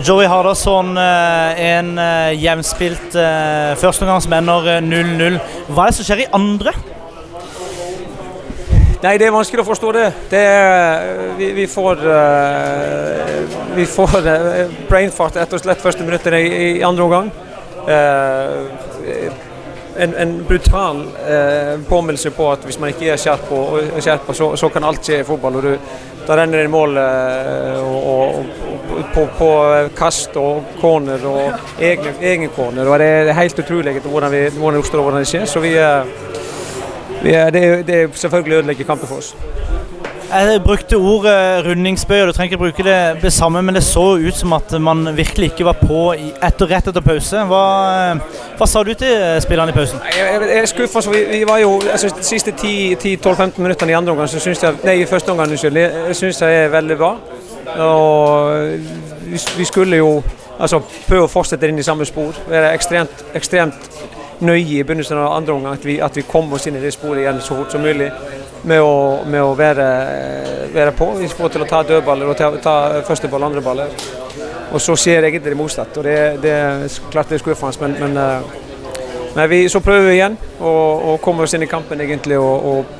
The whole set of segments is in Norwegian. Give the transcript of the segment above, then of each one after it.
Joey Hardasson, eh, en eh, jevnspilt førsteomgangsmenner som ender 0-0. Hva er det som skjer i andre? Nei, det er vanskelig å forstå det. det vi, vi, får uh, Vi får uh, brainfart rett og slett første minutter i, i andre omgang. Uh, en, en, brutal påminnelse på at hvis man ikke er skjerpa, så, så, kan alt skje i fotball. og du, Da renner det i mål og, og, på, på, kast og corner og egen, egen corner. og Det er helt utrolig hvordan, vi, hvordan det oppstår og hvordan det skjer. så vi er, det, det selvfølgelig ødelegger kampen for oss. Jeg brukte ordet rundingsbøy, og du trenger ikke bruke det, det, samme, men det så ut som at man virkelig ikke var på etter, rett etter pause. Hva, hva sa du til spillerne i pausen? Jeg, jeg, jeg er skuffa. Vi, vi, var jo altså, de siste 10-12-15 minuttene i andre omgang, så syns jeg Nei, i første omgang, unnskyld. Jeg syns jeg er veldig bra. Og vi, vi skulle jo altså, prøve å fortsette inn i samme spor. Være ekstremt, ekstremt nøye i begynnelsen av andre omgang at vi, at vi kom oss inn i det sporet igjen så fort som mulig. Med å, med å være, være, på. Vi får til å ta dødballer og ta, ta første ball, andre baller. Og så skjer egentlig det motsatt. og Det, det klart det er skuffende, men, men, eh, men vi, så prøver vi igjen å komme oss inn i kampen egentlig. og, og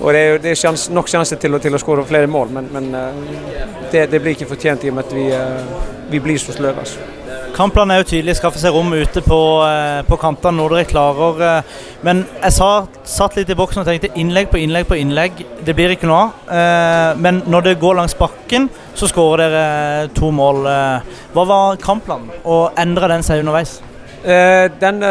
og Det er, det er sjans, nok sjanse til, til, å skåre flere mål, men, men eh, det, det, blir ikke fortjent i og med at vi, eh, vi blir så sløve. Altså. Kampplanen er jo tydelig, skaffe seg rom ute på, eh, på kantene når dere klarer. Men jeg sa, satt litt i boksen og tenkte innlegg på innlegg på innlegg. Det blir ikke noe av. Men når det går langs bakken, så skårer dere to mål. Hva var kampplanen, og endra den seg underveis? Den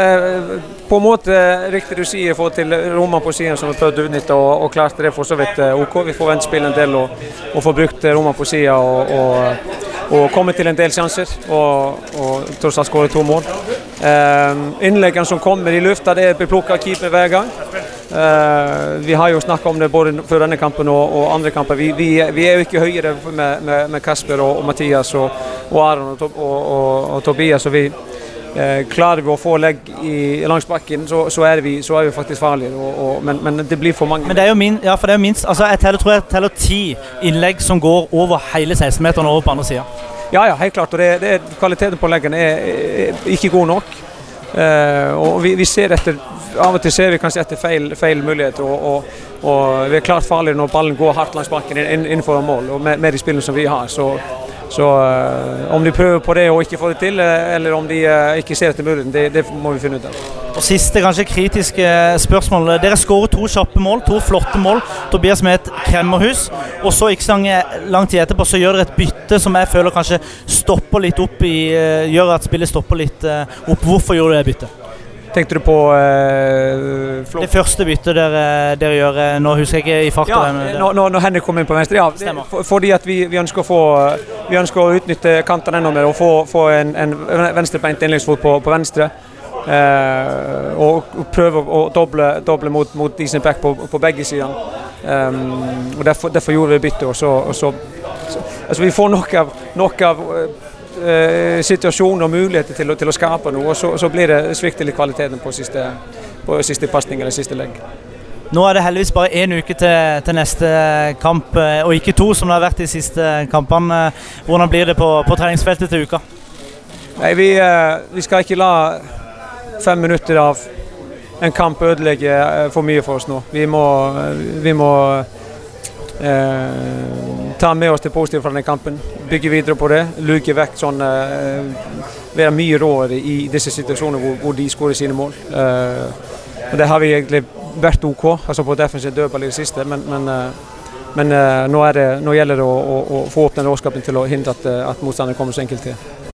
på en måte riktig du sier, få til rommene på siden som vi prøvde å utnytte, og, og klarte det for så vidt OK. Vi får ventspille en del og, og få brukt rommene på siden. Og, og og kommet til en del sjanser og, og tross alt skåre to mål. Eh, innleggene som kommer i lufta, det blir plukka keeper hver gang. Eh, vi har jo snakka om det både før denne kampen og, andre kamper. Vi, vi, vi, er jo ikke høyere med, med, med Kasper og, Mathias og, Aron og, Tobias. og vi, Eh, klarer vi å få legg i, langs bakken, så, så, er vi, så, er vi, faktisk farlige. Og, og, men, men, det blir for mange. Men det er jo min, ja, for det er jo minst, altså jeg teller, tror jeg teller ti innlegg som går over hele 16-meteren over på andre sida. Ja, ja, helt klart. og det, det, Kvaliteten på leggene er, er, ikke god nok. Eh, og vi, vi, ser etter Av og til ser vi kanskje etter feil, feil muligheter. Og, og, og, vi er klart farligere når ballen går hardt langs bakken innenfor mål, og med, med de spillene som vi har. så så uh, om de prøver på det og ikke får det til, eh, eller om de uh, ikke ser etter muligheten, det, det, må vi finne ut av. Og Siste kanskje kritiske spørsmål. Dere skårer to kjappe mål, to flotte mål. Tobias med et kremmerhus. Og så ikke så lang tid etterpå så gjør dere et bytte som jeg føler kanskje stopper litt opp i Gjør at spillet stopper litt opp. Hvorfor gjorde du det byttet? Tenkte du på uh, Det første byttet dere, dere, gjør eh, Nå husker jeg ikke i farta. Ja, når, når, Henrik kom inn på venstre. Ja, det, for, fordi at vi, vi, ønsker å få Vi ønsker å utnytte kantene enda mer og få, få en, en venstrebeint innleggsfot på, på, venstre. Eh, og prøve å doble, doble mot, mot Disen Beck på, på, begge sider. Um, og derfor, derfor, gjorde vi byttet. Og så, og så, altså vi får nok av, nok av eh, situasjoner og muligheter til, til, å skape noe, og så, så blir det svikt litt kvaliteten på siste, på siste pasning eller siste legg. Nå er det heldigvis bare én uke til, til, neste kamp, eh, og ikke to som det har vært de siste kampene. Hvordan blir det på, på treningsfeltet til uka? Nei, vi, eh, vi, skal ikke la fem minutter av en kamp ødelegge eh, for mye for oss nå. Vi må, vi må eh, ta med oss det positive fra denne kampen. Bygge videre på det. Luke vekk sånn eh, Være mye råere i disse situasjonene hvor, hvor de skårer sine mål. Eh, og Det har vi egentlig vært OK, altså på defensiv dødball i det siste. Men, men, eh, men eh, nå, det, nå, gjelder det å, å, å få opp den råskapen til å hindre at, at motstanderen kommer så enkelt til.